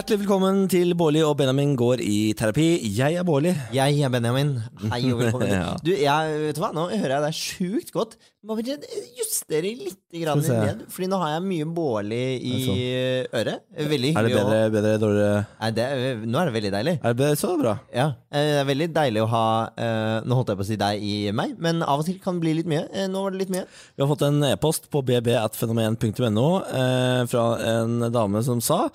Hjertelig velkommen til Bårli og Benjamin går i terapi. Jeg er Bårli. Jeg er Benjamin. Hei og velkommen. Ja. Du, jeg, vet du hva? Nå hører jeg deg sjukt godt. Må bare justere litt grann ned, Fordi nå har jeg mye Bårli i Er øret. Veldig Er det hyggelig. bedre, bedre dårligere? Nei, det er, nå er det veldig deilig. Er det bedre? Så bra. Ja, eh, Det er veldig deilig å ha eh, Nå holdt jeg på å si deg i meg, men av og til kan det bli litt mye. Eh, Nå var det litt mye. Vi har fått en e-post på bb.fenomen.no fra en dame som sa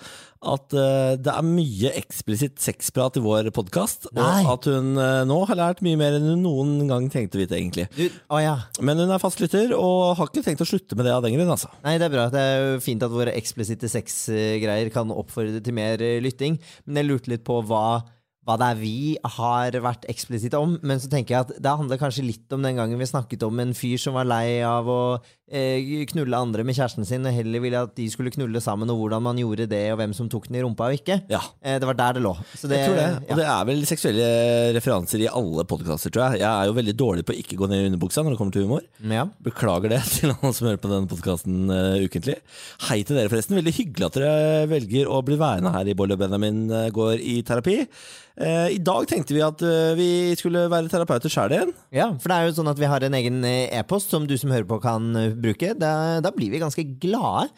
at eh, det er mye eksplisitt sexprat i vår podkast, og at hun eh, nå har lært mye mer enn hun noen gang tenkte å vite, egentlig. Du, å ja. Men hun er fast lytter og har ikke tenkt å slutte med det av den grunn, altså. Nei, det er bra. Det er jo fint at våre eksplisitte sexgreier kan oppfordre til mer eh, lytting. Men jeg lurte litt på hva, hva det er vi har vært eksplisitte om. Men så tenker jeg at det handler kanskje litt om den gangen vi snakket om en fyr som var lei av å eh, knulle andre med kjæresten sin, og heller ville at de skulle knulle sammen, og hvordan man gjorde det, og hvem som tok den i rumpa og ikke. Ja. Eh, det var der det lå. Så det, Jeg tror det. ja. Og det er vel seksuelle referanser i alle podkaster, tror jeg. Jeg er jo veldig dårlig på å ikke gå ned i underbuksa når det kommer til humor. Ja. Beklager det til alle som hører på denne podkasten ukentlig. Hei til dere, forresten. Veldig hyggelig at dere velger å bli værende her i Bolle og Benjamin eh, går i terapi. Eh, I dag tenkte vi at eh, vi skulle være terapeuter sjæl igjen. Ja, for det er jo sånn at vi har en egen eh, e-post som du som hører på kan bruke. Da, da blir vi ganske glade.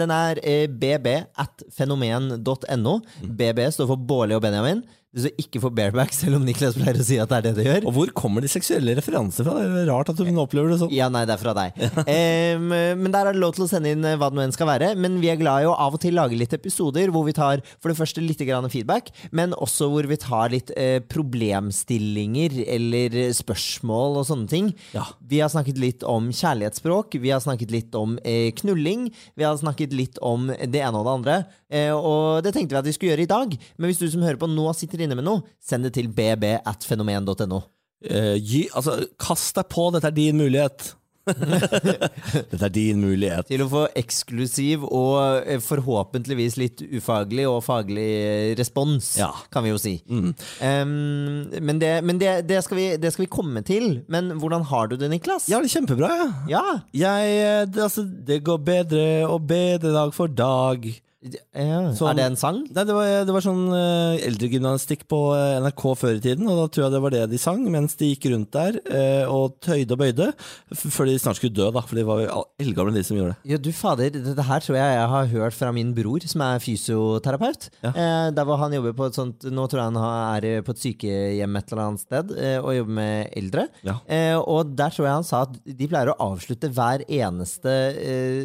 Den er bb at fenomen.no. BB står for Bårli og Benjamin. Det står ikke for bareback, selv om Niklas pleier å si at det er det det gjør. Og hvor kommer de seksuelle referansene fra? Det er rart at du opplever det sånn. Ja, nei, det er fra deg. um, men der er det lov til å sende inn eh, hva det nå enn skal være. Men vi er glad i å av og til lage litt episoder hvor vi tar for det første litt grann feedback, men også hvor vi tar litt uh, problemstillinger eller spørsmål og sånne ting. Ja. Vi har snakket litt om kjærlighetsspråk, vi har snakket litt om uh, knulling, vi har snakket litt om det ene og det andre. Uh, og det tenkte vi at vi skulle gjøre i dag. Men hvis du som hører på nå sitter inne med noe, send det til bb.fenomen.no. fenomen.no. Eh, altså, kast deg på, dette er din mulighet. dette er din mulighet. Til å få eksklusiv og eh, forhåpentligvis litt ufaglig og faglig eh, respons, Ja. kan vi jo si. Um, men det, men det, det, skal vi, det skal vi komme til. Men hvordan har du det, Niklas? Ja, det er kjempebra, ja. Ja. Jeg, det, altså, det går bedre og bedre dag for dag. Ja. Sånn- Er det en sang? Nei, det var, det var sånn uh, eldregymnastikk på eh, NRK før i tiden, og da tror jeg det var det de sang mens de gikk rundt der uh, og tøyde og bøyde, før de snart skulle dø, da, for de var eldgamle de som gjorde det. Ja, du fader, dette her tror jeg jeg har hørt fra min bror, som er fysioterapeut. Ja. Der hvor han jobber på et sånt Nå tror jeg han er på et sykehjem et eller annet sted og jobber med eldre. Ja. Og der tror jeg han sa at de pleier å avslutte hver eneste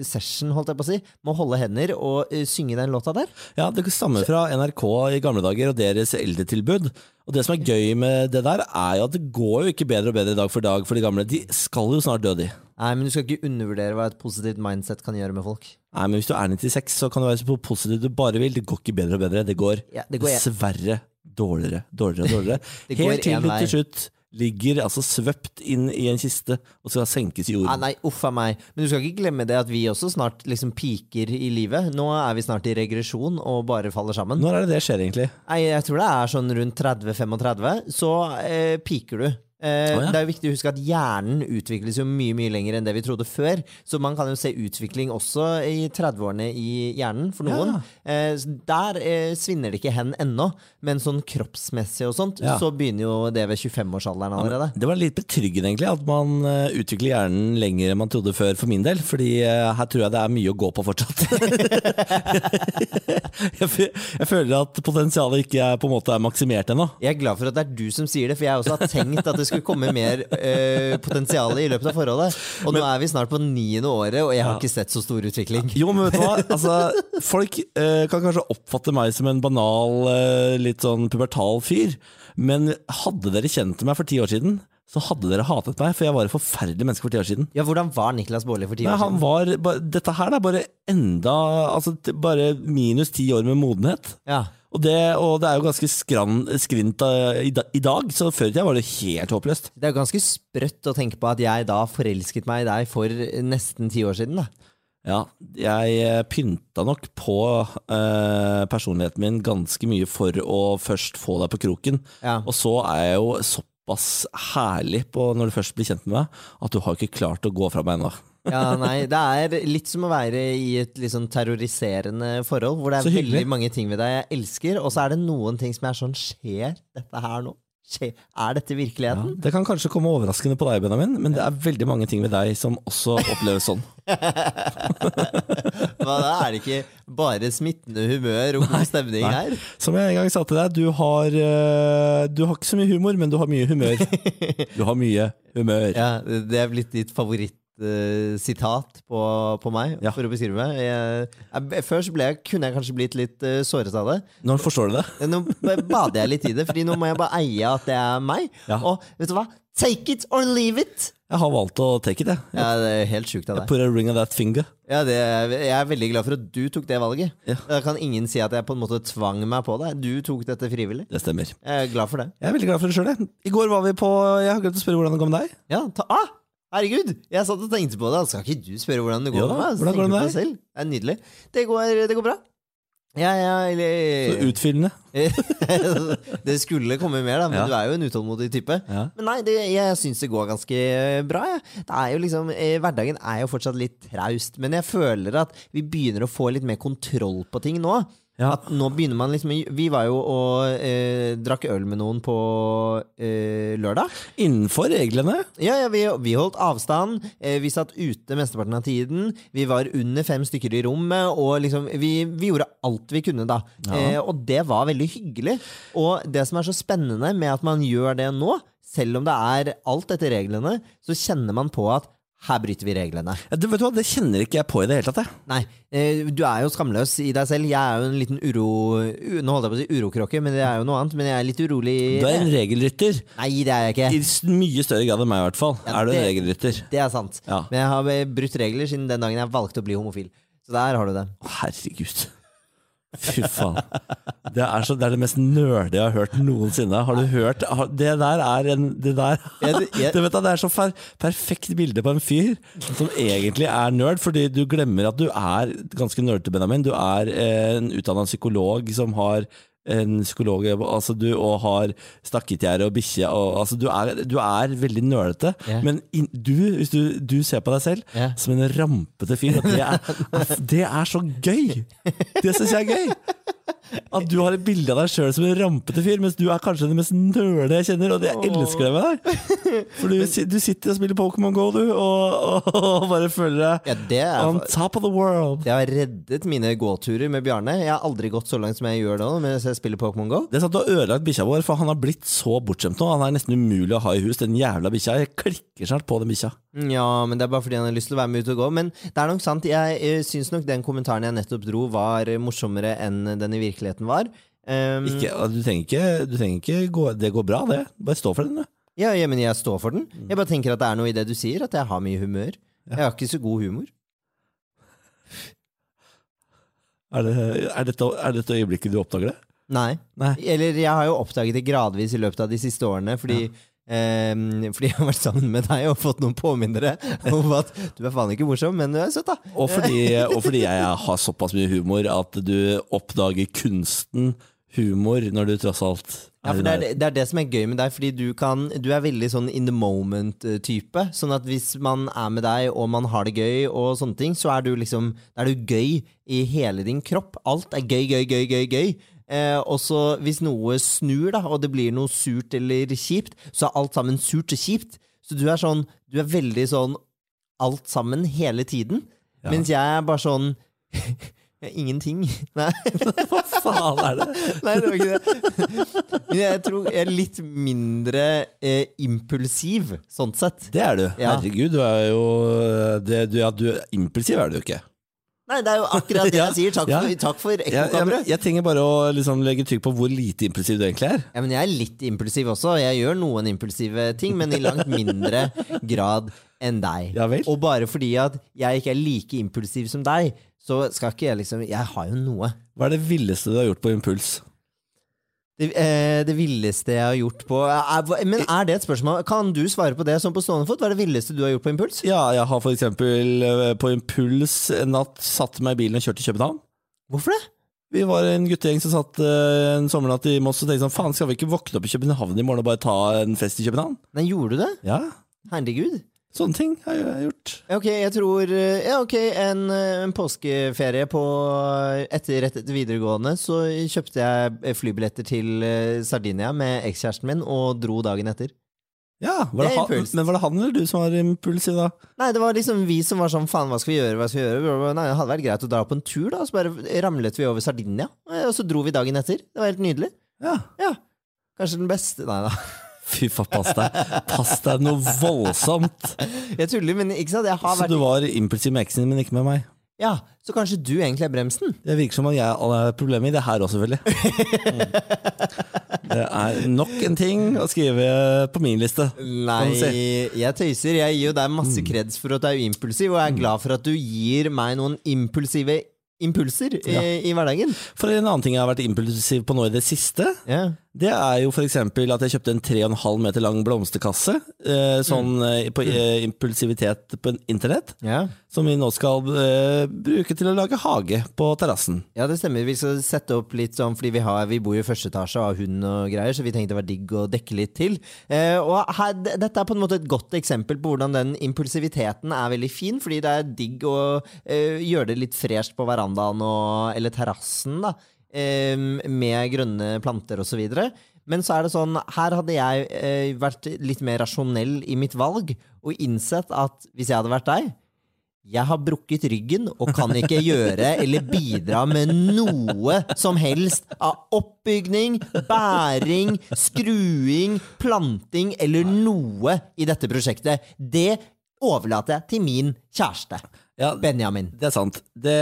session, holdt jeg på å si, med å holde hender og eh, synge den låta der. Ja, Det stammer fra NRK i gamle dager og deres eldretilbud. Og det som er gøy med det der, er jo at det går jo ikke bedre og bedre dag for dag for de gamle. De skal jo snart dø, de. Nei, men du skal ikke undervurdere hva et positivt mindset kan gjøre med folk. Nei, men Hvis du er 96, så kan du være så positiv du bare vil. Det går ikke bedre og bedre. Det går, Ja, det går- dessverre dårligere, dårligere og dårligere. Helt til du til slutt ligger altså svøpt inn i en kiste og skal senkes i jorden. Ah, nei, uff a meg. Men du skal ikke glemme det at vi også snart liksom piker i livet. Nå er vi snart i regresjon og bare faller sammen. Når er det det skjer, egentlig? Nei, jeg tror det er sånn rundt 30-35, så eh, piker du. Eh, oh, ja. Det er jo viktig å huske at hjernen utvikles jo mye mye lenger enn det vi trodde før. Så man kan jo se utvikling også i 30-årene i hjernen for noen. Eh, så der eh, svinner det ikke hen ennå, men sånn kroppsmessig og sånt, Ja. så begynner jo det ved 25-årsalderen allerede. Det var litt betryggende egentlig at man utvikler hjernen lenger enn man trodde før, for min del. Fordi her tror jeg det er mye å gå på fortsatt. jeg, jeg føler at potensialet ikke er, på en måte er maksimert ennå. Jeg er glad for at det er du som sier det, for jeg også har tenkt at det skulle komme mer eh, potensial i løpet av forholdet. Og nå er vi snart på niende året, og jeg har ikke sett så stor utvikling. Jo, men vet du hva? Altså, folk eh, kan kanskje oppfatte meg som en banal, eh, litt sånn pubertal fyr. Men hadde dere kjent meg for ti år siden, så hadde dere hatet meg, for jeg var et forferdelig menneske for ti år siden. Ja, Hvordan var Niklas Baarli for ti år år han siden? var, ba- dette her er bare enda Altså bare minus ti år med modenhet. Ja. Og det, og det er jo ganske skran, skrint eh, i, da, i dag, så før i tida var det helt håpløst. Det er jo ganske sprøtt å tenke på at jeg da forelsket meg i deg for nesten ti år siden. da. Ja, jeg eh, pynta nok på eh, personligheten min ganske mye for å først få deg på kroken. Ja. Og så er jeg jo såpass herlig på når du først blir kjent med meg, at du har ikke klart å gå fra meg ennå. Ja, nei, Det er litt som å være i et sånn terroriserende forhold, hvor det er veldig mange ting ved deg jeg elsker, og så er det noen ting som er sånn Skjer dette her nå? Skjer, er dette Ja, virkeligheten? det kan kanskje komme overraskende på deg, Benjamin, men det er veldig mange ting ved deg som også oppleves sånn. Hva da? Er det ikke bare smittende humør og god stemning nei. her? Som jeg en gang sa til deg, du har, eh, du har ikke så mye humor, men du har mye humør. Du har mye humør. Ja, Det er blitt ditt favorittsitat på, på meg, Ja. for å beskrive meg. Jeg, jeg, før så ble jeg, kunne jeg kanskje blitt litt uh, såret av det. Nå forstår du det? Nå bader jeg litt i det, Fordi nå må jeg bare eie at det er meg. Ja. Og vet du hva? Take it or leave it! Jeg har valgt å take it, jeg. Ja, det er helt sjukt av deg. Put a ring of that finger. Ja, det, jeg er veldig glad for at du tok det valget. Ja. Da kan ingen si at jeg på en måte tvang meg på det. Du tok dette frivillig. Det stemmer. Jeg er glad for det. Jeg er veldig glad for det sjøl, jeg. I går var vi på Jeg har glemt å spørre hvordan det går med deg. Ja, ta, ah, Herregud! Jeg satt og tenkte på det. Skal ikke du spørre hvordan det går Jo da, med hvordan går det med deg? det selv. Det er nydelig. Det går, det går bra. Ja, ja, Så utfyllende. Det skulle komme mer, da, men Ja. du er jo en utålmodig type. Ja. Men nei, det, jeg syns det går ganske bra. Jeg. Det er jo liksom, eh, hverdagen er jo fortsatt litt traust, men jeg føler at vi begynner å få litt mer kontroll på ting nå. Ja. At nå begynner man liksom Vi var jo og eh, drakk øl med noen på eh, lørdag. Innenfor reglene. Ja, ja, vi, vi holdt avstand. Eh, vi satt ute mesteparten av tiden. Vi var under fem stykker i rommet, og liksom Vi, vi gjorde alt vi kunne, da. Eh, og det var veldig hyggelig. Og det som er så spennende med at man gjør det nå, selv om det er alt etter reglene, så kjenner man på at her bryter vi reglene. Ja, det, vet du hva, det kjenner ikke jeg på i det hele tatt. Jeg. Nei, eh, du er jo skamløs i deg selv. Jeg er jo en liten uro... u- Nå holdt jeg på å si urokråke, men det er jo noe annet. Men jeg er litt urolig. Du er en regelrytter. Nei, det er jeg ikke. I mye større grad enn meg, i hvert fall. Ja, er du en regelrytter. Det er sant. Ja. Men jeg har brutt regler siden den dagen jeg valgte å bli homofil. Så der har du det. Å, Herregud. Fy faen. Det er, så, det er det mest nerde jeg har hørt noensinne. Har du hørt har, Det der er en Det der det, vet du, det er så per, perfekt bilde på en fyr som egentlig er nerd, fordi du glemmer at du er ganske nerdete, Benjamin. Du er eh, en utdanna psykolog som har en psykolog altså du, og har stakketgjerde og bikkje. Altså du, du er veldig nølete. Yeah. men in, du, hvis du, du ser på deg selv yeah. som en rampete fyr, det er, det er så gøy! Det syns jeg er gøy! At du har et bilde av deg sjøl som en rampete fyr, mens du er kanskje den mest nerde jeg kjenner, og det jeg elsker det med deg. For du, du sitter og spiller Pokémon GO, du, og, og bare føler deg Ja, det, on er, top of the world. det har reddet mine gåturer med Bjarne. Jeg har aldri gått så langt som jeg gjør nå mens jeg spiller Pokémon GO. Det er sant, Du har ødelagt bikkja vår, for han har blitt så bortskjemt nå. Han er nesten umulig å ha i hus, den jævla bikkja. Jeg klikker snart på den bikkja. Ja, men det er bare fordi han har lyst til å være med ut og gå. Men det er nok sant. Jeg uh, syns nok den kommentaren jeg nettopp dro, var morsommere enn den i virkeligheten var. Um, Ikke, du trenger ikke, du trenger ikke gå, Det går bra, det. Bare stå for den, du. ja, ja, men jeg står for den. Jeg bare tenker at det er noe i det du sier, at jeg har mye humør. Jeg har ikke så god humor. Er, det, er, dette, er dette øyeblikket du oppdager det? Nei. Nei. Eller jeg har jo oppdaget det gradvis i løpet av de siste årene, fordi ehm, fordi jeg har vært sammen med deg og fått noen påminnere om at du er faen ikke morsom, men du er søt, da. Og fordi, og fordi jeg har såpass mye humor at du oppdager kunsten humor når du tross alt Ja, for det er, det er det som er gøy med deg, fordi du, kan, du er veldig sånn in the moment-type. Sånn at hvis man er med deg og man har det gøy, og sånne ting, så er du liksom er du gøy i hele din kropp. Alt er gøy, gøy, gøy, gøy. gøy. Eh, og så hvis noe snur, da, og det blir noe surt eller kjipt, så er alt sammen surt og kjipt. Så du er sånn Du er veldig sånn alt sammen hele tiden. Ja. Mens jeg er bare sånn Ingenting. Nei. Hva faen er det? Nei, det var ikke det. Men jeg tror jeg er litt mindre eh, impulsiv, sånn sett. Det er du. Ja. Herregud, du er jo det, du, ja, du, Impulsiv er du jo ikke. Nei, det er jo akkurat det jeg sier. Takk for, takk for ekkokammeret. jeg trenger bare å liksom legge trykk på hvor lite impulsiv du egentlig er. Ja, men jeg er litt impulsiv også. Jeg gjør noen impulsive ting, men i langt mindre grad enn deg. Ja vel? Og bare fordi at jeg ikke er like impulsiv som deg, så skal ikke jeg liksom Jeg har jo noe. Hva er det villeste du har gjort på impuls? Det, eh, det villeste jeg har gjort på er, Men er det et spørsmål? Kan du svare på det sånn på stående fot? Hva er det villeste du har gjort på impuls? Ja, jeg har for eksempel eh, på impuls en natt satt meg i bilen og kjørte til København. Hvorfor det? Vi var en guttegjeng som satt eh, en sommernatt i Moss og tenkte sånn Faen, skal vi ikke våkne opp i København i morgen og bare ta en fest i København? Nei, gjorde du det? Ja. Herregud. Sånne ting har jeg gjort. Ok, jeg tror eh, Ja, ok, en, eh, en påskeferie på etter, etter videregående så kjøpte jeg flybilletter til eh, Sardinia med ekskjæresten min og dro dagen etter. Ja, var Det det han. Men var det han eller du som var impulsiv, da? Nei, det var liksom vi som var sånn faen, hva skal vi gjøre, hva skal vi gjøre? Nei, det hadde vært greit å dra på en tur, da. Så bare ramlet vi over Sardinia, eh, og så dro vi dagen etter. Det var helt nydelig. Ja. Ja. Kanskje den beste Nei da. Fy faen, pass deg. Pass deg noe voldsomt. Jeg tuller, men ikke sant? Jeg har Så vært du var impulsiv med eksen din, men ikke med meg? Ja, så kanskje du egentlig er bremsen? Det virker som at jeg har problemer i det her også, selvfølgelig. Mm. Det er nok en ting å skrive på min liste. Nei, si. jeg tøyser. Jeg gir jo deg masse Mm. kreds for at du er impulsiv, og jeg er glad for at du gir meg noen impulsive impulser i, Ja. i hverdagen. For en annen ting jeg har vært impulsiv på nå i det siste, Ja. Det er jo f.eks. at jeg kjøpte en 3,5 meter lang blomsterkasse. Eh, sånn mm. på eh, impulsivitet på internett. Ja. Som vi nå skal eh, bruke til å lage hage på terrassen. ja, det stemmer. Vi skal sette opp litt sånn, fordi vi, har, vi bor jo i første etasje og har hund og greier, så vi tenkte det var digg å dekke litt til. Eh, og her, dette er på en måte et godt eksempel på hvordan den impulsiviteten er veldig fin, fordi det er digg å eh, gjøre det litt fresht på verandaen og, eller terrassen, da. Med grønne planter osv. Men så er det sånn, her hadde jeg eh, vært litt mer rasjonell i mitt valg og innsett at hvis jeg hadde vært deg jeg har brukket ryggen og kan ikke gjøre eller bidra med noe som helst av oppbygning, bæring, skruing, planting eller noe i dette prosjektet. Det overlater jeg til min kjæreste, Ja, Benjamin. det er sant. Det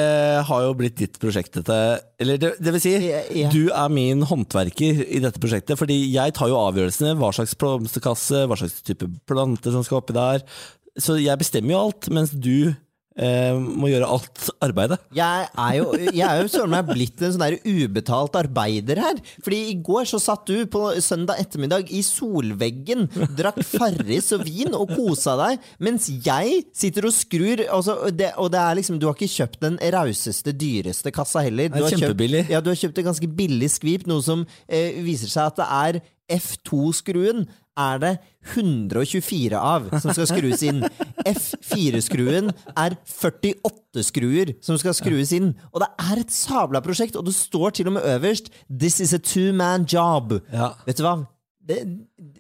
har jo blitt ditt prosjekt, dette. Eller det, det vil si, Ja, ja. du er min håndverker i dette prosjektet. Fordi jeg tar jo avgjørelsene. Hva slags blomsterkasse, hva slags type planter som skal oppi der. Så jeg bestemmer jo alt, mens du eh, må gjøre alt arbeidet. Jeg er jo, jeg er jo søren meg blitt en sånn der ubetalt arbeider her. Fordi i går så satt du på søndag ettermiddag i solveggen, drakk Farris og vin og kosa deg, mens jeg sitter og skrur. Altså, det, og det er liksom, du har ikke kjøpt den rauseste, dyreste kassa heller. Du har kjøpt-. Ja, du har kjøpt en ganske billig skvip, noe som eh, viser seg at det er F2-skruen er det 124 av som skal skrues inn. F4-skruen er 48 skruer som skal skrues inn. Og det er et sabla prosjekt, og det står til og med øverst 'This is a two-man job'. Ja. Vet du hva? Det,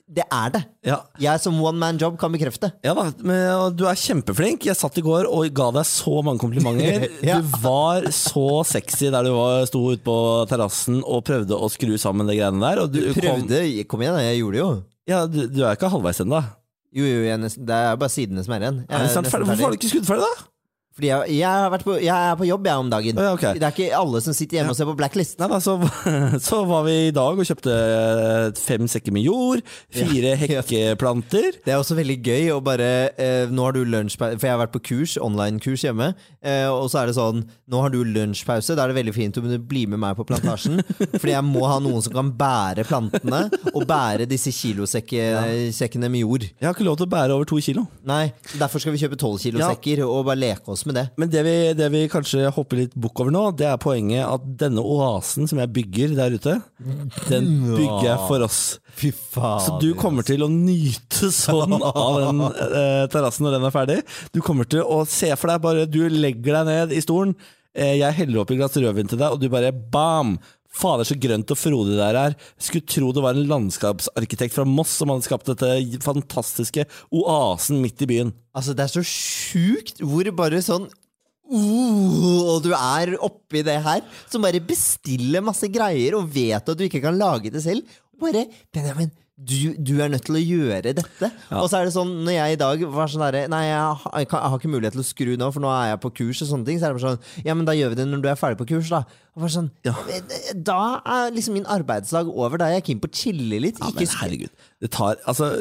det er det. Ja. Jeg som one-man job kan bekrefte. Ja da, men du er kjempeflink. Jeg satt i går og ga deg så mange komplimenter. Ja. Du var så sexy der du var, sto ute på terrassen og prøvde å skru sammen de greiene der. Du, Kom, Prøvde. Kom igjen, jeg gjorde det jo. Ja, du, du er ikke halvveis ennå. Jo, jo, jeg er nesten, det er bare sidene som er igjen. Jeg Er nesten ferdig? Hvorfor har du ikke skuddferdig da? Fordi jeg, jeg, på, jeg er på jobb jeg om dagen. Ja, okay. Det er ikke alle som sitter hjemme og ser på Blacklist. Nei da, så, så var vi i dag og kjøpte fem sekker med jord, fire Ja. hekkeplanter. Det er også veldig gøy å bare eh, Nå har du lunsjpause For jeg har vært på kurs, online-kurs hjemme. Eh, og så er det sånn Nå har du lunsjpause. Da er det veldig fint om du blir med meg på plantasjen. fordi jeg må ha noen som kan bære plantene, og bære disse kilosekkene med jord. Jeg har ikke lov til å bære over to kilo. Nei, Derfor skal vi kjøpe 12 kilo Ja. sekker og bare leke oss med det. Men det vi, det vi kanskje hopper litt bukk over nå, det er poenget at denne oasen som jeg bygger der ute, den bygger jeg for oss. Fy faen. Så du kommer til å nyte sånn av den eh, terrassen når den er ferdig. Du kommer til å se for deg bare Du legger deg ned i stolen, eh, jeg heller opp et glass rødvin til deg, og du bare bam! Fader, så grønt og frodig det er. Skulle tro det var en landskapsarkitekt fra Moss som hadde skapt dette fantastiske oasen midt i byen. Altså, det er så sjukt hvor bare sånn uh, Og du er oppi det her, som bare bestiller masse greier og vet at du ikke kan lage det selv. Bare Benjamin, du, du er nødt til å gjøre dette. Og så er det sånn, når jeg i dag var sånn derre Nei, jeg har, jeg, kan, jeg har ikke mulighet til å skru nå, for nå er jeg på kurs og sånne ting. Så er det bare sånn Ja, men da gjør vi det når du er ferdig på kurs, da. Og bare sånn Da er liksom min arbeidsdag over. Da er jeg keen på å chille litt. Ja, ikke men herregud. Det tar altså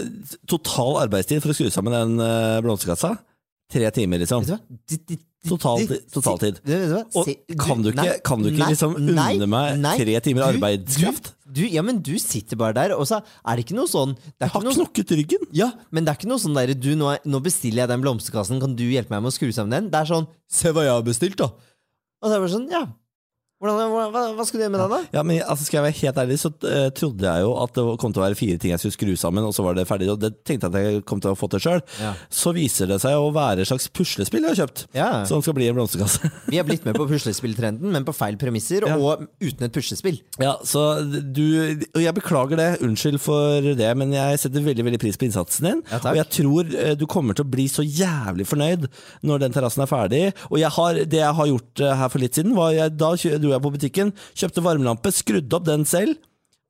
total arbeidstid for å skru sammen den uh, blomsterkassa. Tre timer, liksom. Totaltid. d- vet du hva? Og kan du ikke- kan du ikke liksom unne meg tre timer arbeidskraft? Du, ja, men du sitter bare der, og så er det ikke noe sånn Jeg har noe, knokket ryggen. ja, Men det er ikke noe sånn der nå, nå bestiller jeg den blomsterkassen, kan du hjelpe meg med å skru sammen den? Det er sånn Se hva jeg har bestilt, da! Og så er det bare sånn, ja. Hvordan, hva, hva, hva skal du gjøre med den, da? Ja, men altså, Skal jeg være helt ærlig, så uh, trodde jeg jo at det kom til å være fire ting jeg skulle skru sammen, og så var det ferdig. Og det tenkte jeg at jeg kom til å få til sjøl. Ja. Så viser det seg å være et slags puslespill jeg har kjøpt. Ja. Som skal bli en blomsterkasse. Vi har blitt med på puslespilltrenden, men på feil premisser Ja. og uten et puslespill. Ja, så du Og jeg beklager det, unnskyld for det, men jeg setter veldig veldig pris på innsatsen din. Ja, og jeg tror uh, du kommer til å bli så jævlig fornøyd når den terrassen er ferdig. Og jeg har, det jeg har gjort uh, her for litt siden, var jeg, da dro jeg på butikken, kjøpte varmelampe, skrudde opp den selv.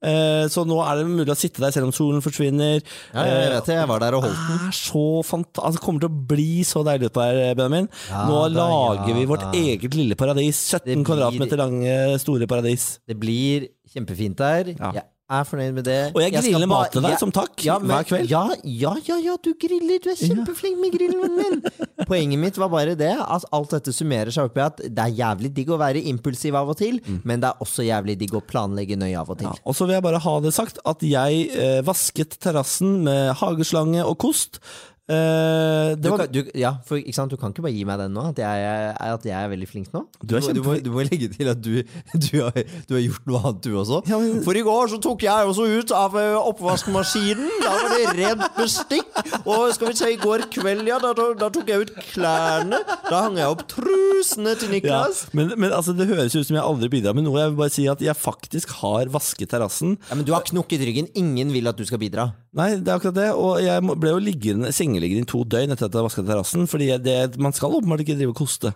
Eh, Så nå er det mulig å sitte der selv om solen forsvinner. Ja, jeg vet det, jeg var der og holdt den. Er så fanta altså, det kommer til å bli så deilig utpå her, Benjamin. Ja Nå da, lager ja vi vårt da. eget lille paradis. 17 blir- kvadratmeter lange, store paradis. Det blir kjempefint der. Ja. Jeg er fornøyd med det. Og jeg skal griller mat til deg jeg- som takk ja, men- hver kveld. Ja, ja, ja, ja, du griller. Du er kjempeflink med grillen, min. Poenget mitt var bare det at alt dette summerer seg opp i at det er jævlig digg å være impulsiv av og til, men det er også jævlig digg å planlegge nøye av og til. Mm. Ja, og så vil jeg bare ha det sagt at jeg eh, vasket terrassen med hageslange og kost. Eh, Du, var, kan, du, ja, for du kan ikke bare gi meg den nå, at jeg, at jeg er veldig flink nå. Du er må- du, må, legge til at du, du, har, du har gjort noe annet, du også. Ja, men- For i går så tok jeg også ut av eh, oppvaskmaskinen. Da var det rent bestikk. Og skal vi si i går kveld, ja, da, da, tok jeg ut klærne. Da hang jeg opp trusene til ja, Niklas. men, men altså, det høres ut som jeg aldri bidrar med noe. Jeg vil bare si at jeg faktisk har vasket terrassen. Ja, men du har knukket ryggen. Ingen vil at du skal bidra. Nei, det er akkurat det. Og jeg ble jo liggende, sengeliggende i to døgn etter at jeg vasket terrassen. Fordi det, man skal åpenbart ikke drive og koste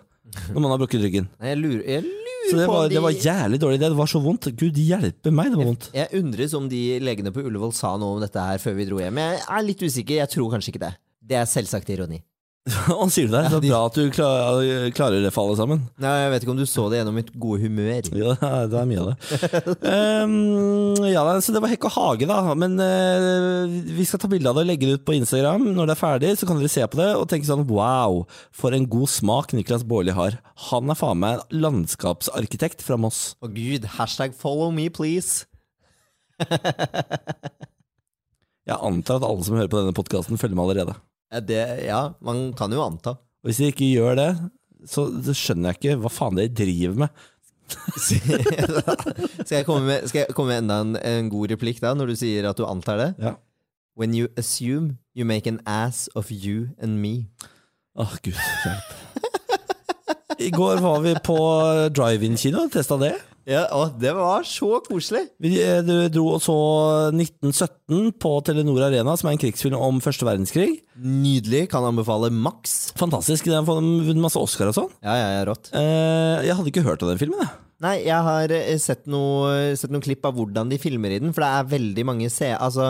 når man har brukket ryggen. Nei, Jeg lurer, jeg lurer Så det var, de det var jævlig dårlig. Det var så vondt. Gud hjelpe meg, det var vondt. Jeg undres om de legene på Ullevål sa noe om dette her før vi dro hjem. Jeg er litt usikker. Jeg tror kanskje ikke det. Det er selvsagt ironi. Og sier det? Det er bra at du klar, klarer det for alle sammen. Nei, Jeg vet ikke om du så det gjennom mitt gode humør. Ja, det er mye av det. um, ja, så det var hekk og hage, da. Men uh, vi skal ta bilde av det og legge det ut på Instagram. Når det er ferdig, så kan dere se på det og tenke sånn wow, for en god smak Niklas Baarli har. Han er faen meg landskapsarkitekt fra Moss. Å gud, hashtag follow me, please. Jeg antar at alle som hører på denne podkasten, følger med allerede. Det, ja, man kan jo anta. Og hvis de ikke gjør det, så så skjønner jeg ikke hva faen dere driver med. skal, jeg komme med, skal jeg komme med enda en, en god replikk da, når du sier at du antar det? Ja. When you assume, you make an ass of you and me. Åh, gud hjelp. I går var vi på drive-in-kino og testa det. Ja, å, Det var så koselig! Vi eh, dro og så 1917 på Telenor Arena, som er en krigsfilm om første verdenskrig. Nydelig. Kan anbefale maks. Fantastisk. Den har fått masse Oscar og sånn. Ja, ja, ja, rått. Eh, Jeg hadde ikke hørt av den filmen, jeg. Nei, jeg har eh, sett noe, sett noen klipp av hvordan de filmer i den, for det er veldig mange se... Altså,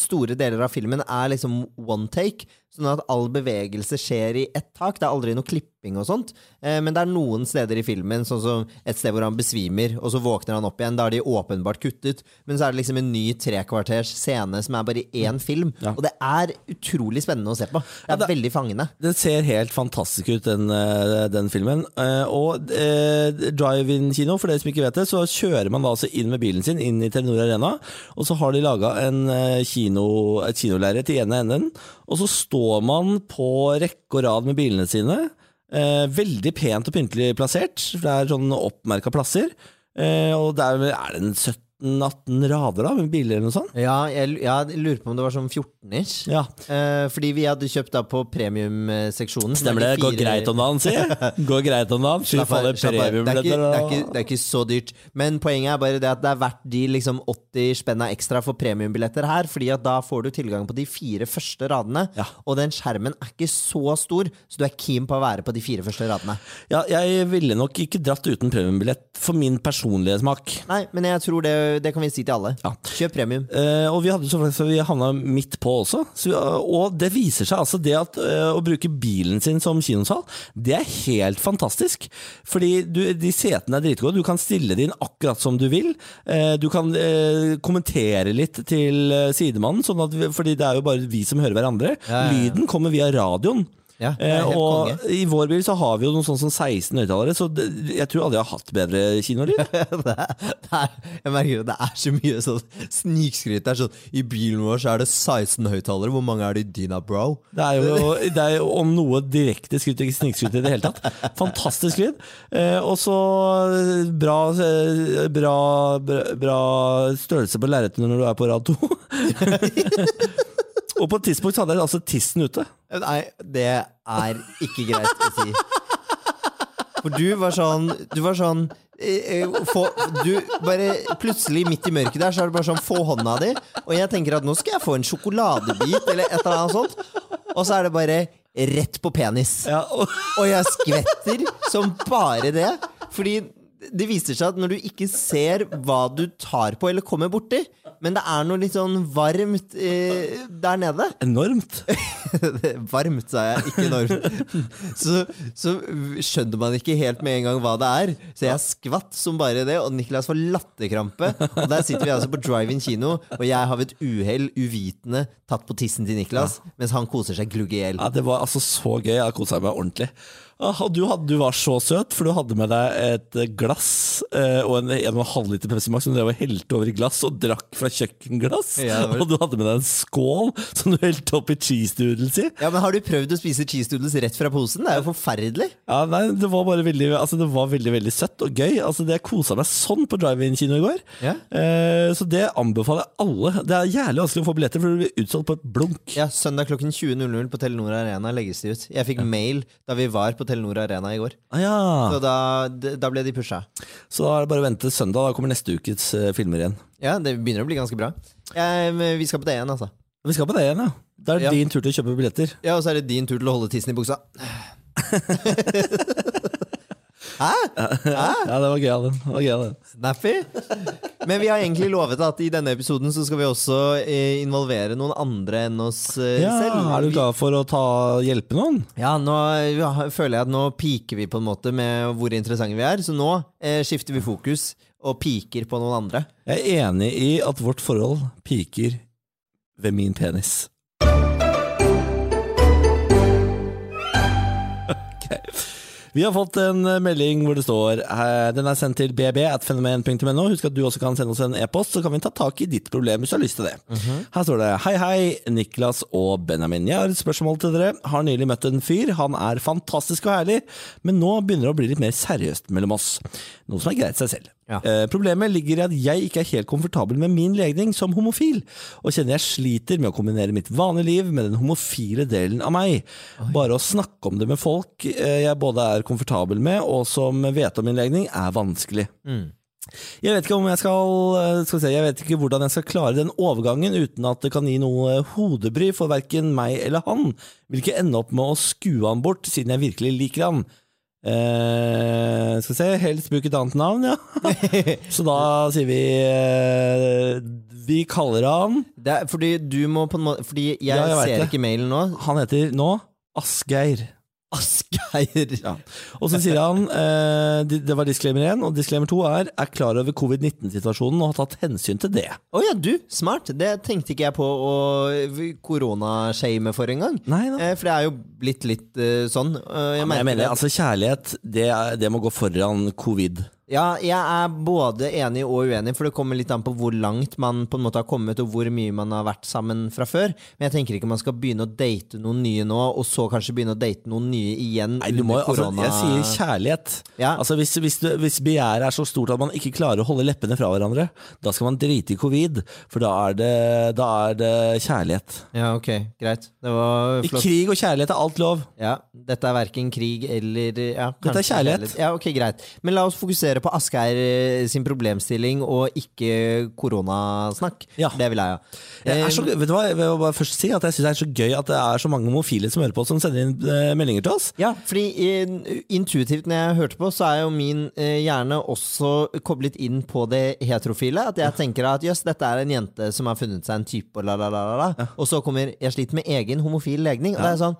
store deler av filmen er liksom one take, sånn at all bevegelse skjer i ett tak. Det er aldri noe klipping og sånt, eh, men det er noen steder i filmen, sånn som et sted hvor han besvimer, og så våkner han opp igjen. Da er de åpenbart kuttet, men så er det liksom en ny trekvarters scene som er bare i én film, Ja. og det er utrolig spennende spennende å se på. Det er ja, veldig fangende. Den ser helt fantastisk ut, den, eh, den filmen. Eh, og eh, drive-in-kino, for dere som ikke vet det, så kjører man da altså inn med bilen sin inn i Telenor Arena, og så har de laga eh, kino, et kinolerret i ene enden, og så står man på rekke og rad med bilene sine. Eh, veldig pent og pyntelig plassert, for det er sånn oppmerka plasser. Eh, og der er det 17 18 rader da, med biler eller noe sånt? Ja, jeg, jeg lurer på om det var sånn 14-ish. Ja. Eh, fordi vi hadde kjøpt da på premiumseksjonen. Stemmer det. Går greit om dagen, si! Går greit om dagen. Fy faen, det, det, det, det er ikke så dyrt. Men poenget er bare det at det er verdt de liksom 80 spenna ekstra for premiumbilletter her, fordi at da får du tilgang på de fire første radene. Ja. Og den skjermen er ikke så stor, så du er keen på å være på de fire første radene. Ja, jeg ville nok ikke dratt uten premiumbillett, for min personlige smak. Nei, men jeg tror det det kan vi si til alle. Ja. Kjøp premium. Uh, og vi hadde så faktisk, vi havna midt på også. Så vi, og det viser seg altså det at uh, å bruke bilen sin som kinosal, det er helt fantastisk. Fordi du, de setene er dritgode. Du kan stille det inn akkurat som du vil. Eh, du kan eh, kommentere litt til eh, sidemannen, sånn at fordi det er jo bare vi som hører hverandre. Ja, ja. Lyden kommer via radioen. Ja, Eh, og konge. i vår bil så har vi jo noe sånn som 16 høyttalere, så det, jeg tror aldri jeg har hatt bedre kinolyd. det er, det er, jeg merker at det er så mye sånn snikskryt. Det er sånn I bilen vår så er det 16 høyttalere. Hvor mange er det i dina, bro? Det er jo, det er om noe direkte skryt, ikke snikskryt i det hele tatt. Fantastisk lyd. Eh, og så bra, eh, bra, bra, bra størrelse på lerretet når du er på rad 2. og på et tidspunkt hadde jeg altså tissen ute. Nei, det er ikke greit å si. For du var sånn Du var sånn eh, eh, få, Du bare Plutselig midt i mørket der, så er det bare sånn Få hånda di. Og jeg tenker at nå skal jeg få en sjokoladebit, eller et eller annet sånt. Og så er det bare rett på penis. Ja, og, Og jeg skvetter som bare det. Fordi det viser seg at når du ikke ser hva du tar på eller kommer borti, men det er noe litt sånn varmt eh, der nede enormt. Varmt, sa jeg, ikke enormt. Så, så skjønner man ikke helt med en gang hva det er. Så jeg skvatt som bare det, og Niklas får latterkrampe. Og der sitter vi altså på drive-in kino, og jeg har ved et uhell uvitende tatt på tissen til Niklas, mens han koser seg glugg i hjel. Ja, det var altså så gøy. Jeg kosa meg ordentlig. Ah, du, hadde, du var så søt, for du hadde med deg et glass eh, og en 1,5 liter Pepsi Max som du helte over i glass og drakk fra kjøkkenglass. Ja, Og du hadde med deg en skål som du helte oppi cheese doodles i. Ja, men Har du prøvd å spise cheese doodles rett fra posen? Det er jo forferdelig. Ja, nei, Det var bare veldig altså det var veldig, veldig søtt og gøy. Altså det kosa meg sånn på drive-in-kino i går. Ja. Eh, så det anbefaler jeg alle. Det er jævlig vanskelig å få billetter, for du blir utsolgt på et blunk. Ja, Søndag klokken 20.00 på Telenor Arena legges de ut. Jeg fikk mail da vi var på Telenor Arena i går. Ah, ja. Så da, da ble de pusha. Så da er det bare å vente til søndag. Da kommer neste ukes eh, filmer igjen. Ja, det begynner å bli ganske bra. Ja, men vi skal på det igjen, altså. Vi skal på det igjen, ja. Da er det Ja. din tur til å kjøpe billetter. Ja, Og så er det din tur til å holde tissen i buksa. Hæ? Ja, det var gøy, den. Det var gøy, den. Snappy? Men vi har egentlig lovet at i denne episoden så skal vi også eh, involvere noen andre enn oss eh, Ja, selv. er du glad for å ta, hjelpe noen? Ja, nå ja, føler jeg at nå piker vi på en måte med hvor interessante vi er. Så nå eh, skifter vi fokus og piker på noen andre. Jeg er enig i at vårt forhold piker ved min penis. Vi har fått en eh, melding hvor det står eh, Den er sendt til bb.fenomen.no. Husk at du også kan sende oss en e-post, så kan vi ta tak i ditt problem hvis du har lyst til det. Her står det Hei, hei, Niklas og Benjamin. Jeg har et spørsmål til dere. Har nylig møtt en fyr. Han er fantastisk og herlig, men nå begynner det å bli litt mer seriøst mellom oss. Noe som er greit seg selv. Ja. Eh, problemet ligger i at jeg ikke er helt komfortabel med min legning som homofil, og kjenner jeg sliter med å kombinere mitt vanlige liv med den homofile delen av meg. Bare å snakke om det med folk eh, jeg både er komfortabel med og som vet om min legning, er vanskelig. Jeg vet ikke om jeg skal, eh, skal se, jeg vet ikke hvordan jeg skal klare den overgangen uten at det kan gi noe hodebry for verken meg eller han. Vil ikke ende opp med å skue han bort, siden jeg virkelig liker han. Eh, skal se, helst bruke et annet navn, ja. Så da sier vi eh, Vi kaller han Det er fordi du må på en måte Fordi jeg, Ja, jeg vet ser det. ikke mailen nå. Han heter nå Asgeir. Asgeir. Ja. Og så sier han eh, det var disclaimer 1, og disclaimer 2 er er klar over covid-19-situasjonen og har tatt hensyn til det. Å ja, du, smart. Det tenkte ikke jeg på å koronashame for engang. Eh, for det er jo blitt litt uh, sånn. Uh, jeg Men jeg mener, altså Kjærlighet, det, er- det må gå foran covid. Ja, jeg er både enig og uenig, for det kommer litt an på hvor langt man på en måte har kommet, og hvor mye man har vært sammen fra før. Men jeg tenker ikke man skal begynne å date noen nye nå, og så kanskje begynne å date noen nye igjen Nei, du må, under altså, jeg sier kjærlighet. Ja. Altså, hvis, hvis, du, hvis begjæret er så stort at man ikke klarer å holde leppene fra hverandre, da skal man drite i covid, for da er det, da er det kjærlighet. Ja, ok, greit. Det var I krig og kjærlighet er alt lov. Ja, dette er verken krig eller ja, Dette er kjærlighet. kjærlighet. Ja, ok, greit. Men la oss fokusere på Asgeir eh, sin problemstilling, og ikke koronasnakk. Ja. Det vil jeg ha. Er Eh, så, vet du hva, jeg vil bare først si at jeg syns det er så gøy at det er så mange homofile som hører på, som sender inn eh, meldinger til oss. Ja, fordi eh, intuitivt når jeg hørte på, så er jo min hjerne også koblet inn på det heterofile. At jeg tenker at jøss, dette er en jente som har funnet seg en type, og la, la, la, la, la. Og så kommer jeg sliter med egen homofil legning. Og det er sånn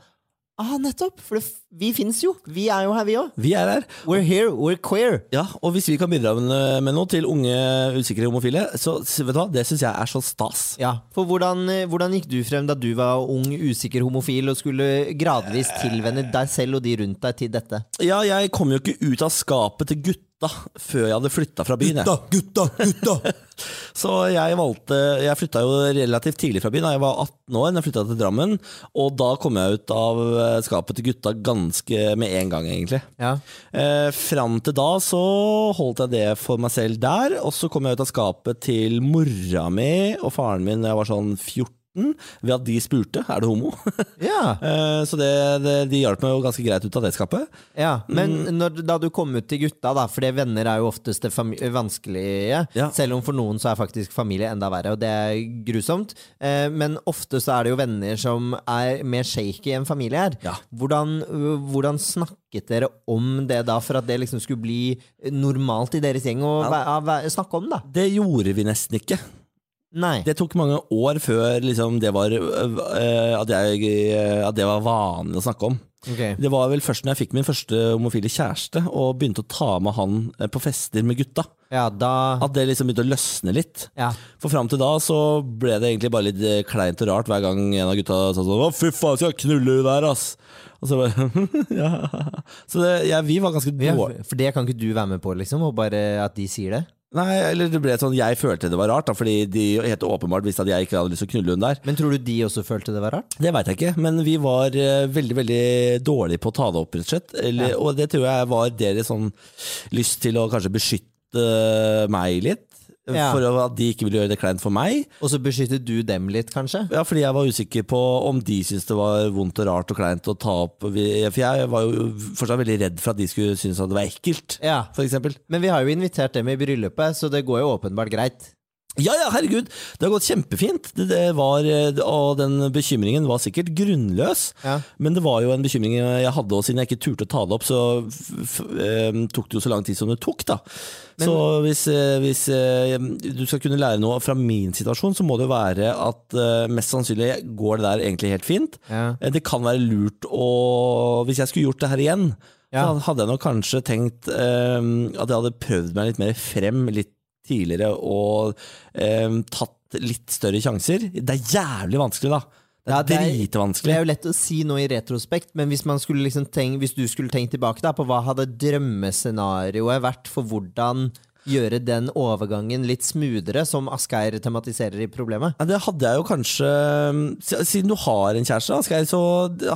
Ah, nettopp! For det, vi fins jo. Vi er jo her, vi òg. Vi er her. We're here, we're queer. Ja, og hvis vi kan bidra med, noe til unge usikre homofile, så vet du hva, det syns jeg er så stas. Ja, for hvordan, eh, hvordan gikk du frem da du var ung, usikker homofil og skulle gradvis tilvenne deg selv og de rundt deg til dette? Ja, jeg kom jo ikke ut av skapet til gutta før jeg hadde flytta fra byen. Gutta, gutta, gutta! Så jeg valgte Jeg flytta jo relativt tidlig fra byen. da Jeg var 18 år da jeg flytta til Drammen. Og da kom jeg ut av eh, skapet til gutta ganske med en gang, egentlig. Ja. Eh, fram til da så holdt jeg det for meg selv der, og så kom jeg ut av skapet til mora mi og faren min da jeg var sånn 14, ved at de spurte er du homo. ja. Eh, så det, det, de hjalp meg jo ganske greit ut av det skapet. Ja, Men Mm. når, da du kom ut til gutta, da, for det venner er jo oftest det vanskelige, Ja. selv om for noen så er faktisk familie enda verre, og det er grusomt. Eh, men ofte så er det jo venner som er mer shaky enn familie er. Ja. Hvordan, hvordan snakket dere om det da, for at det liksom skulle bli normalt i deres gjeng å snakke om, da? Det gjorde vi nesten ikke. Nei. Det tok mange år før liksom, det var, uh, at, jeg, uh, at det var vanlig å snakke om. Okay. Det var vel først når jeg fikk min første homofile kjæreste og begynte å ta med han på fester med gutta, Ja, da at det liksom begynte å løsne litt. ja. For fram til da så ble det egentlig bare litt kleint og rart hver gang en av gutta sa sånn Å, fy faen, skal jeg knulle hun der, ass? Og så bare Ja. Så det, ja, vi var ganske dårlige. For det kan ikke du være med på, liksom? Og bare at de sier det? Nei, eller det ble sånn Jeg følte det var rart, da, fordi de helt åpenbart visste at jeg ikke hadde lyst til å knulle hun der. Men tror du de også følte det var rart? Det veit jeg ikke, men vi var eh, veldig veldig dårlige på å ta det opp, rett og slett. Eller, Ja. Og det tror jeg var deres sånn lyst til å kanskje beskytte meg litt. Ja. For at de ikke ville gjøre det kleint for meg. Og så beskyttet du dem litt, kanskje? Ja, fordi jeg var usikker på om de syntes det var vondt og rart og kleint å ta opp For jeg var jo fortsatt veldig redd for at de skulle synes at det var ekkelt, Ja. for eksempel. Men vi har jo invitert dem i bryllupet, så det går jo åpenbart greit. Ja, ja, herregud, det har gått kjempefint. Det, det var, eh, og den bekymringen var sikkert grunnløs. Ja. Men det var jo en bekymring jeg hadde, og siden jeg ikke turte å ta det opp, så eh, tok det jo så lang tid som det tok. da. Men- så hvis, eh, hvis du skal kunne lære noe fra min situasjon, så må det jo være at mest sannsynlig går det der egentlig helt fint. Ja. Det kan være lurt å Hvis jeg skulle gjort det her igjen, Ja. så hadde jeg nok kanskje tenkt um, at jeg hadde prøvd meg litt mer frem litt tidligere og eh, tatt litt større sjanser. Det er jævlig vanskelig, da. Det er Ja, det er- Det er jo lett å si nå i retrospekt, men hvis, man skulle liksom tenk, hvis du skulle tenkt tilbake da, på hva hadde drømmescenarioet vært for hvordan gjøre den overgangen litt smoothere, som Asgeir tematiserer i problemet? Ja, det hadde jeg jo kanskje Siden du har en kjæreste, Asgeir, så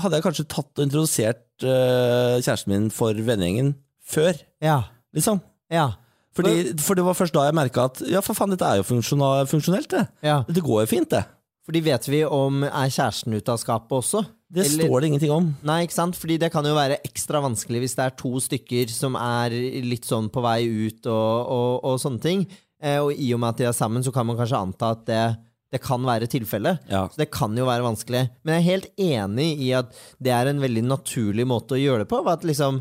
hadde jeg kanskje tatt og introdusert uh, kjæresten min for vennegjengen før, Ja. liksom. Ja. Fordi, for det var først da jeg merka at ja, for faen, dette er jo funksjonelt, det. ja. Det går jo fint, det. Fordi vet vi om er kjæresten ute av skapet også? Det Eller- står det ingenting om. Nei, ikke sant? Fordi det kan jo være ekstra vanskelig hvis det er to stykker som er litt sånn på vei ut og, og, og sånne ting. Eh, og i og med at de er sammen, så kan man kanskje anta at det, det kan være tilfellet. Ja. Så det kan jo være vanskelig. Men jeg er helt enig i at det er en veldig naturlig måte å gjøre det på. At liksom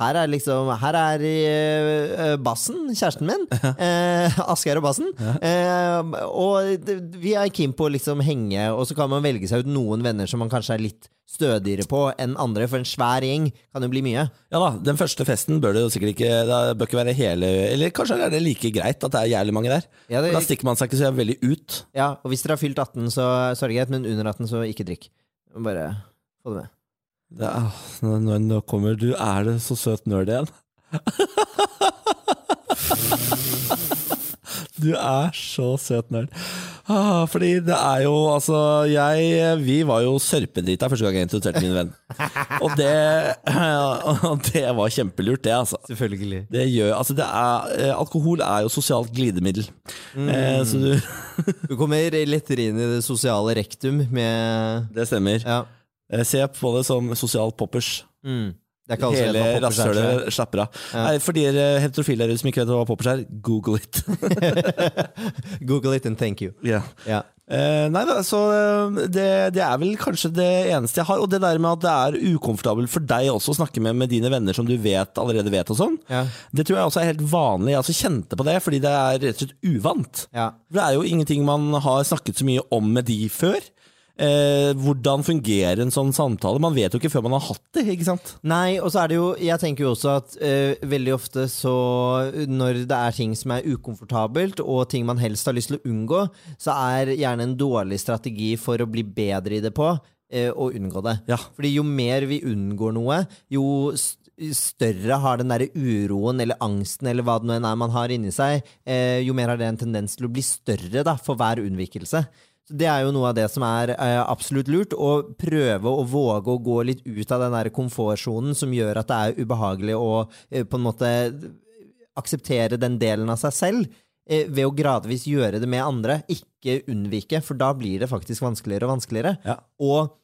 her er liksom Her er uh, bassen, kjæresten min. Uh, Asgeir og bassen. Uh, og vi er keen på å liksom henge, og så kan man velge seg ut noen venner som man kanskje er litt stødigere på enn andre, for en svær gjeng kan jo bli mye. Ja da, Den første festen bør det jo sikkert ikke Det bør ikke være hele Eller kanskje er det like greit at det er jævlig mange der. Ja, det, Da stikker man seg ikke så veldig ut. ja, og hvis dere har fylt 18, så, så er det greit, men under 18, så ikke drikk. Bare få det med. Det er, nå, nå, kommer du Er det så søt nerd igjen? Du er så søt nerd. Ah, fordi det er jo Altså, jeg Vi var jo sørpedrita første gang jeg introduserte min venn. Og det, det var kjempelurt, det, altså. Selvfølgelig. Det gjør, altså det er, eh, alkohol er jo sosialt glidemiddel. Eh, så du, Du kommer lettere inn i det sosiale rektum med det stemmer. Ja. Eh, Se på det som sosial poppers. Mm. Hele rasshølet slapper av. Ja. Nei, For dere heterofile der som ikke vet hva poppers er, google it. Google it and thank you. Yeah. Yeah. Eh, nei da, så eh, det, det er vel kanskje det eneste jeg har. Og det der med at det er ukomfortabelt for deg også å snakke med, med dine venner som du vet allerede vet og sånn, Ja. det tror jeg også er helt vanlig. Jeg altså, kjente på det, fordi det er rett og slett uvant. Ja. Det er jo ingenting man har snakket så mye om med de før. Eh, hvordan fungerer en sånn samtale? Man vet jo ikke før man har hatt det. ikke sant? Nei, og så er det jo Jeg tenker jo også at eh, veldig ofte så Når det er ting som er ukomfortabelt, og ting man helst har lyst til å unngå, så er gjerne en dårlig strategi for å bli bedre i det på, eh, å unngå det. Ja. Fordi jo mer vi unngår noe, jo større har den der uroen eller angsten eller hva det nå enn er man har inni seg, eh, jo mer har det en tendens til å bli større da, for hver unnvikelse. Det er jo noe av det som er eh, absolutt lurt. Å prøve å våge å gå litt ut av den der komfortsonen som gjør at det er ubehagelig å eh, på en måte akseptere den delen av seg selv. eh, Ved å gradvis gjøre det med andre, ikke unnvike, for da blir det faktisk vanskeligere og vanskeligere. Ja. Og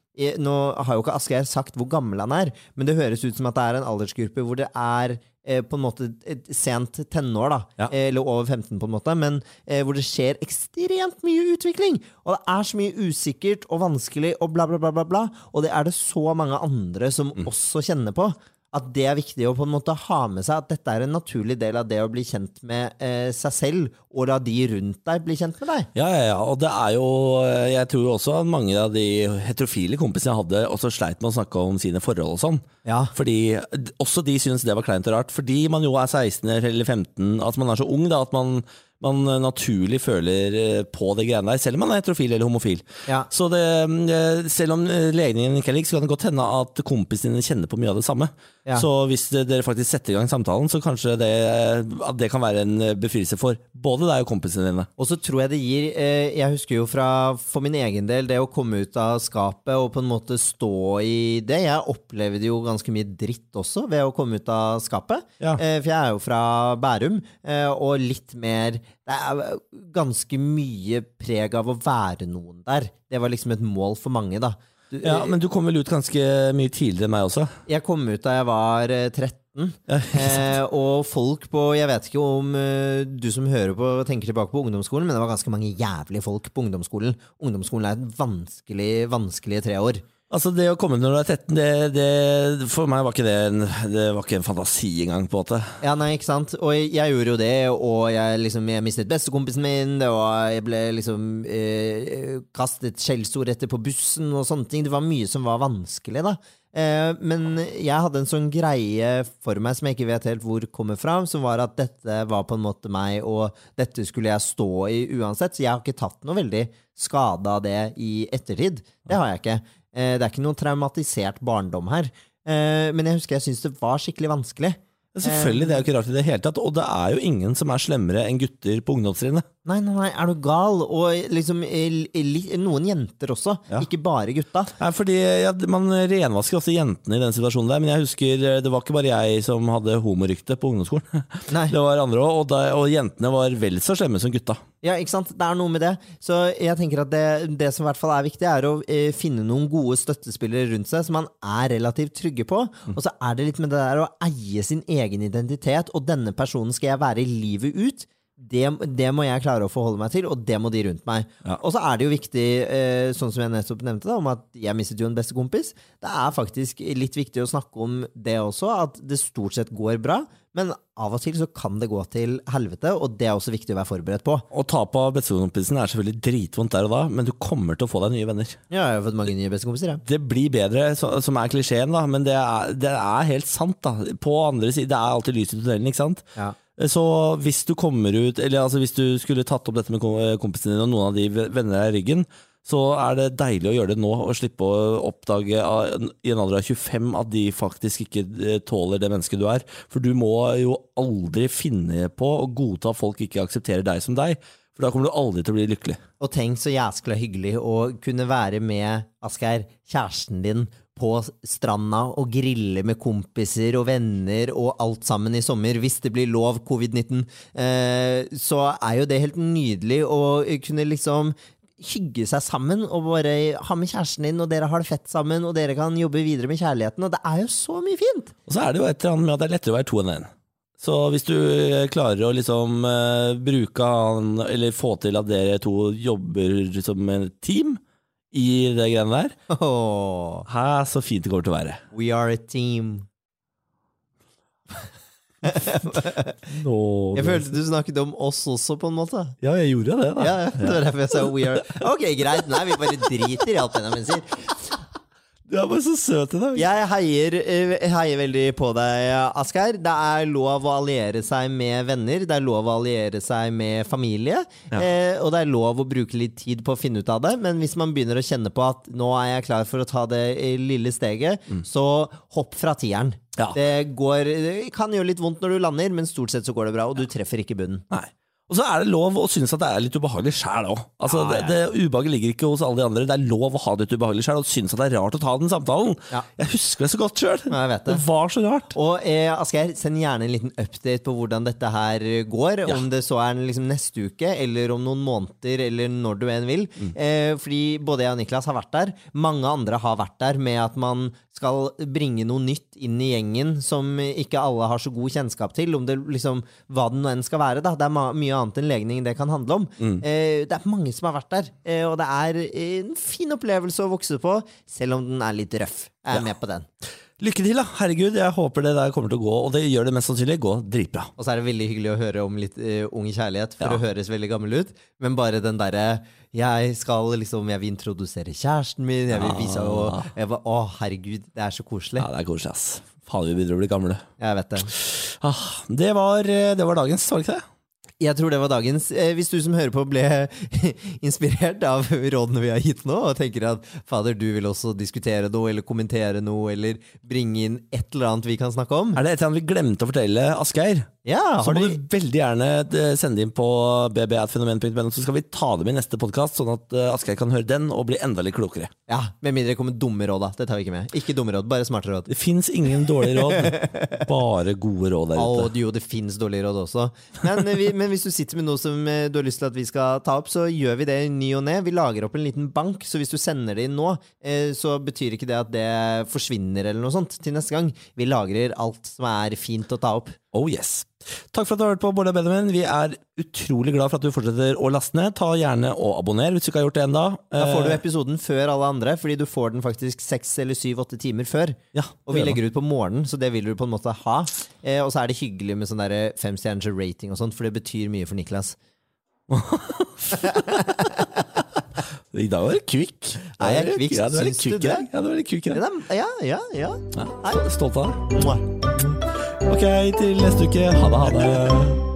nå har jo ikke Asgeir sagt hvor gammel han er, men det høres ut som at det er en aldersgruppe hvor det er eh, på en måte et sent tenår, da, Ja. eh, eller over 15 på en måte, men eh, hvor det skjer ekstremt mye utvikling. Og det er så mye usikkert og vanskelig og bla, bla, bla, bla, bla. Og det er det så mange andre som også kjenner på. At det er viktig å på en måte ha med seg at dette er en naturlig del av det å bli kjent med eh, seg selv, og la de rundt deg bli kjent med deg. Ja, ja, ja, og det er jo Jeg tror jo også at mange av de heterofile kompisene jeg hadde, også sleit med å snakke om sine forhold og sånn. Ja. Fordi også de syntes det var kleint og rart, fordi man jo er 16 eller 15, at man er så ung da, at man, man naturlig føler eh, på det greiene der, selv om man er heterofil eller homofil. Ja. Så det, eh, selv om eh, legningen ikke er lik, så kan det godt hende at kompisene dine kjenner på mye av det samme. Ja. Så hvis dere faktisk setter i gang samtalen, så kanskje det, det kan være en eh, befrielse for både deg og kompisene dine. Og så tror jeg det gir eh, Jeg husker jo fra for min egen del det å komme ut av skapet og på en måte stå i det. Jeg opplevde jo ganske mye dritt også ved å komme ut av skapet. Ja. Eh, for jeg er jo fra Bærum, og litt mer Det er ganske mye preg av å være noen der. Det var liksom et mål for mange, da. Du, Ja, Men du kom vel ut ganske mye tidligere enn meg også? Jeg kom ut da jeg var eh, 13. Ja, Eh, og folk på Jeg vet ikke om eh, du som hører på, tenker tilbake på ungdomsskolen, men det var ganske mange jævlige folk på ungdomsskolen. Ungdomsskolen er et vanskelig, vanskelig tre år. Altså Det å komme når du er 13, det, det, for meg var ikke det en, det var ikke en fantasi engang. på en måte Ja, nei, ikke sant? Og jeg, jeg gjorde jo det, og jeg, liksom, jeg mistet bestekompisen min, var, jeg ble liksom eh, kastet skjellsord etter på bussen og sånne ting. Det var mye som var vanskelig, da. Eh, men jeg hadde en sånn greie for meg som jeg ikke vet helt hvor kommer fra, som var at dette var på en måte meg, og dette skulle jeg stå i uansett. Så jeg har ikke tatt noe veldig skade av det i ettertid. Det har jeg ikke. Eh, det er ikke noen traumatisert barndom her. Eh, men jeg husker jeg syntes det var skikkelig vanskelig. Selvfølgelig, Det er jo ikke rart i det hele tatt. Og det er jo ingen som er slemmere enn gutter på ungdomstrinnet. Nei, nei, nei, er du gal? Og liksom noen jenter også, Ja. ikke bare gutta. Nei, fordi ja, Man renvasker også jentene i den situasjonen der, men jeg husker eh, det var ikke bare jeg som hadde homorykte på ungdomsskolen. Nei. Det var andre òg, og, og jentene var vel så slemme som gutta. Ja, ikke sant? Det er noe med det. Så jeg tenker at det, det som i hvert fall er viktig, er å eh, finne noen gode støttespillere rundt seg som man er relativt trygge på. Og så er det litt med det der å eie sin egen identitet, og denne personen skal jeg være i livet ut. Det, det må jeg klare å forholde meg til, og det må de rundt meg. Ja. Og så er det jo viktig, eh, sånn som jeg nettopp nevnte, da, om at jeg mistet jo en bestekompis. Det er faktisk litt viktig å snakke om det også, at det stort sett går bra. Men av og til så kan det gå til helvete, og det er også viktig å være forberedt på. Å tape av bestekompisen er selvfølgelig dritvondt der og da, men du kommer til å få deg nye venner. Ja, jeg har fått mange nye bestekompiser, jeg. Det blir bedre, som er klisjeen, da, men det er, det er helt sant. da På andre siden, Det er alltid lys i tunnelen, ikke sant? Ja. Så hvis du kommer ut Eller altså hvis du skulle tatt opp dette med kompisene dine, og noen av de vender deg i ryggen, så er det deilig å gjøre det nå, og slippe å oppdage i en alder av 25 at de faktisk ikke eh, tåler det mennesket du er. For du må jo aldri finne på å godta at folk ikke aksepterer deg som deg, for da kommer du aldri til å bli lykkelig. Og tenk så jæskla hyggelig å kunne være med Asgeir, kjæresten din, på stranda og grille med kompiser og venner og alt sammen i sommer, hvis det blir lov, covid-19, eh, så er jo det helt nydelig å kunne liksom hygge seg sammen og bare ha med kjæresten din, og dere har det fett sammen, og dere kan jobbe videre med kjærligheten, og det er jo så mye fint! Og så er det jo et eller annet med at det er lettere å være to enn én. Så hvis du eh, klarer å liksom eh, bruke han, eller få til at dere to jobber som et team i det greiene der, Oh. hæ, så fint det kommer til å være. we are a team. no, Jeg følte du snakket om oss også, på en måte. Ja, jeg gjorde det, da. Ja, ja, det var derfor jeg sa we are Ok, greit. Nei, vi bare driter i alt Benjamin sier. Du er bare så søt i dag. Jeg heier, eh, heier veldig på deg, Asgeir. Det er lov å alliere seg med venner. Det er lov å alliere seg med familie. Ja. Eh, og det er lov å bruke litt tid på å finne ut av det. Men hvis man begynner å kjenne på at nå er jeg klar for å ta det eh, lille steget, så hopp fra tieren. Ja. Det, går, det kan gjøre litt vondt når du lander, men stort sett så går det bra, og du treffer ikke bunnen. Nei. Og så er det lov å synes at det er litt ubehagelig sjæl òg. Altså, Ja, ja. det, det ubehaget ligger ikke hos alle de andre. Det er lov å ha det litt ubehagelig sjæl og synes at det er rart å ta den samtalen. Ja. Jeg husker det så godt sjøl. Det det. var så rart. Og eh, Asgeir, send gjerne en liten update på hvordan dette her går. Om det så er liksom neste uke, eller om noen måneder, eller når du enn vil. Mm. Eh, fordi både jeg og Niklas har vært der. Mange andre har vært der med at man skal bringe noe nytt inn i gjengen som ikke alle har så god kjennskap til. Om det liksom, hva det nå enn skal være. da. Det er ma mye annet enn legning det kan handle om. Mm. Eh, det er mange som har vært der, eh, og det er en fin opplevelse å vokse på, selv om den er litt røff. Jeg er Ja. med på den. Lykke til, da. Herregud, jeg håper det der kommer til å gå, og det gjør det mest sannsynlig. Gå dritbra. Og så er det veldig hyggelig å høre om litt uh, ung kjærlighet, for Ja. å høres veldig gammel ut. Men bare den derre Jeg skal liksom Jeg vil introdusere kjæresten min, jeg vil vise og jeg var, Å, herregud, det er så koselig. Ja, det er koselig, ass. Faen, vi begynner å bli gamle. Jeg vet det. Ah, det, var, det var dagens, var det ikke det? Jeg tror det var dagens. Eh, hvis du som hører på ble inspirert av rådene vi har gitt nå, og tenker at fader, du vil også diskutere noe, eller kommentere noe, eller bringe inn et eller annet vi kan snakke om Er det et eller annet vi glemte å fortelle Asgeir? Ja, Så må du du veldig gjerne eh, sende inn på bbatfenomen.no, så skal vi ta dem i neste podkast, sånn at eh, Asgeir kan høre den og bli enda litt klokere. Ja, Med mindre det kommer dumme råd, da. Det tar vi ikke med. Ikke dumme råd, bare smarte råd. Det fins ingen dårlige råd, bare gode råd der ute. Oh, jo, det fins dårlige råd også. Men, eh, vi, men hvis du sitter med noe som du har lyst til at vi skal ta opp, så gjør vi det i ny og ne. Vi lager opp en liten bank, så hvis du sender det inn nå, så betyr ikke det at det forsvinner eller noe sånt til neste gang. Vi lagrer alt som er fint å ta opp. Oh yes. Takk for at du har hørt på Bård og Benjamin. Vi er utrolig glad for at du fortsetter å laste ned. Ta gjerne og abonner hvis du ikke har gjort det ennå. Da får du episoden før alle andre, fordi du får den faktisk seks eller syv-åtte timer før. ja, Og vi legger ut på morgenen, så det vil du på en måte ha. Eh, og så er det hyggelig med sånn der femstjerners rating og sånt, for det betyr mye for Niklas. I dag var det kvikk. Er jeg kvikk? Du er litt. Ja, du er litt kvikk i dag. Ja, ja, ja. Ja, stolt av deg. Ok, til neste uke. Ha det, ha det.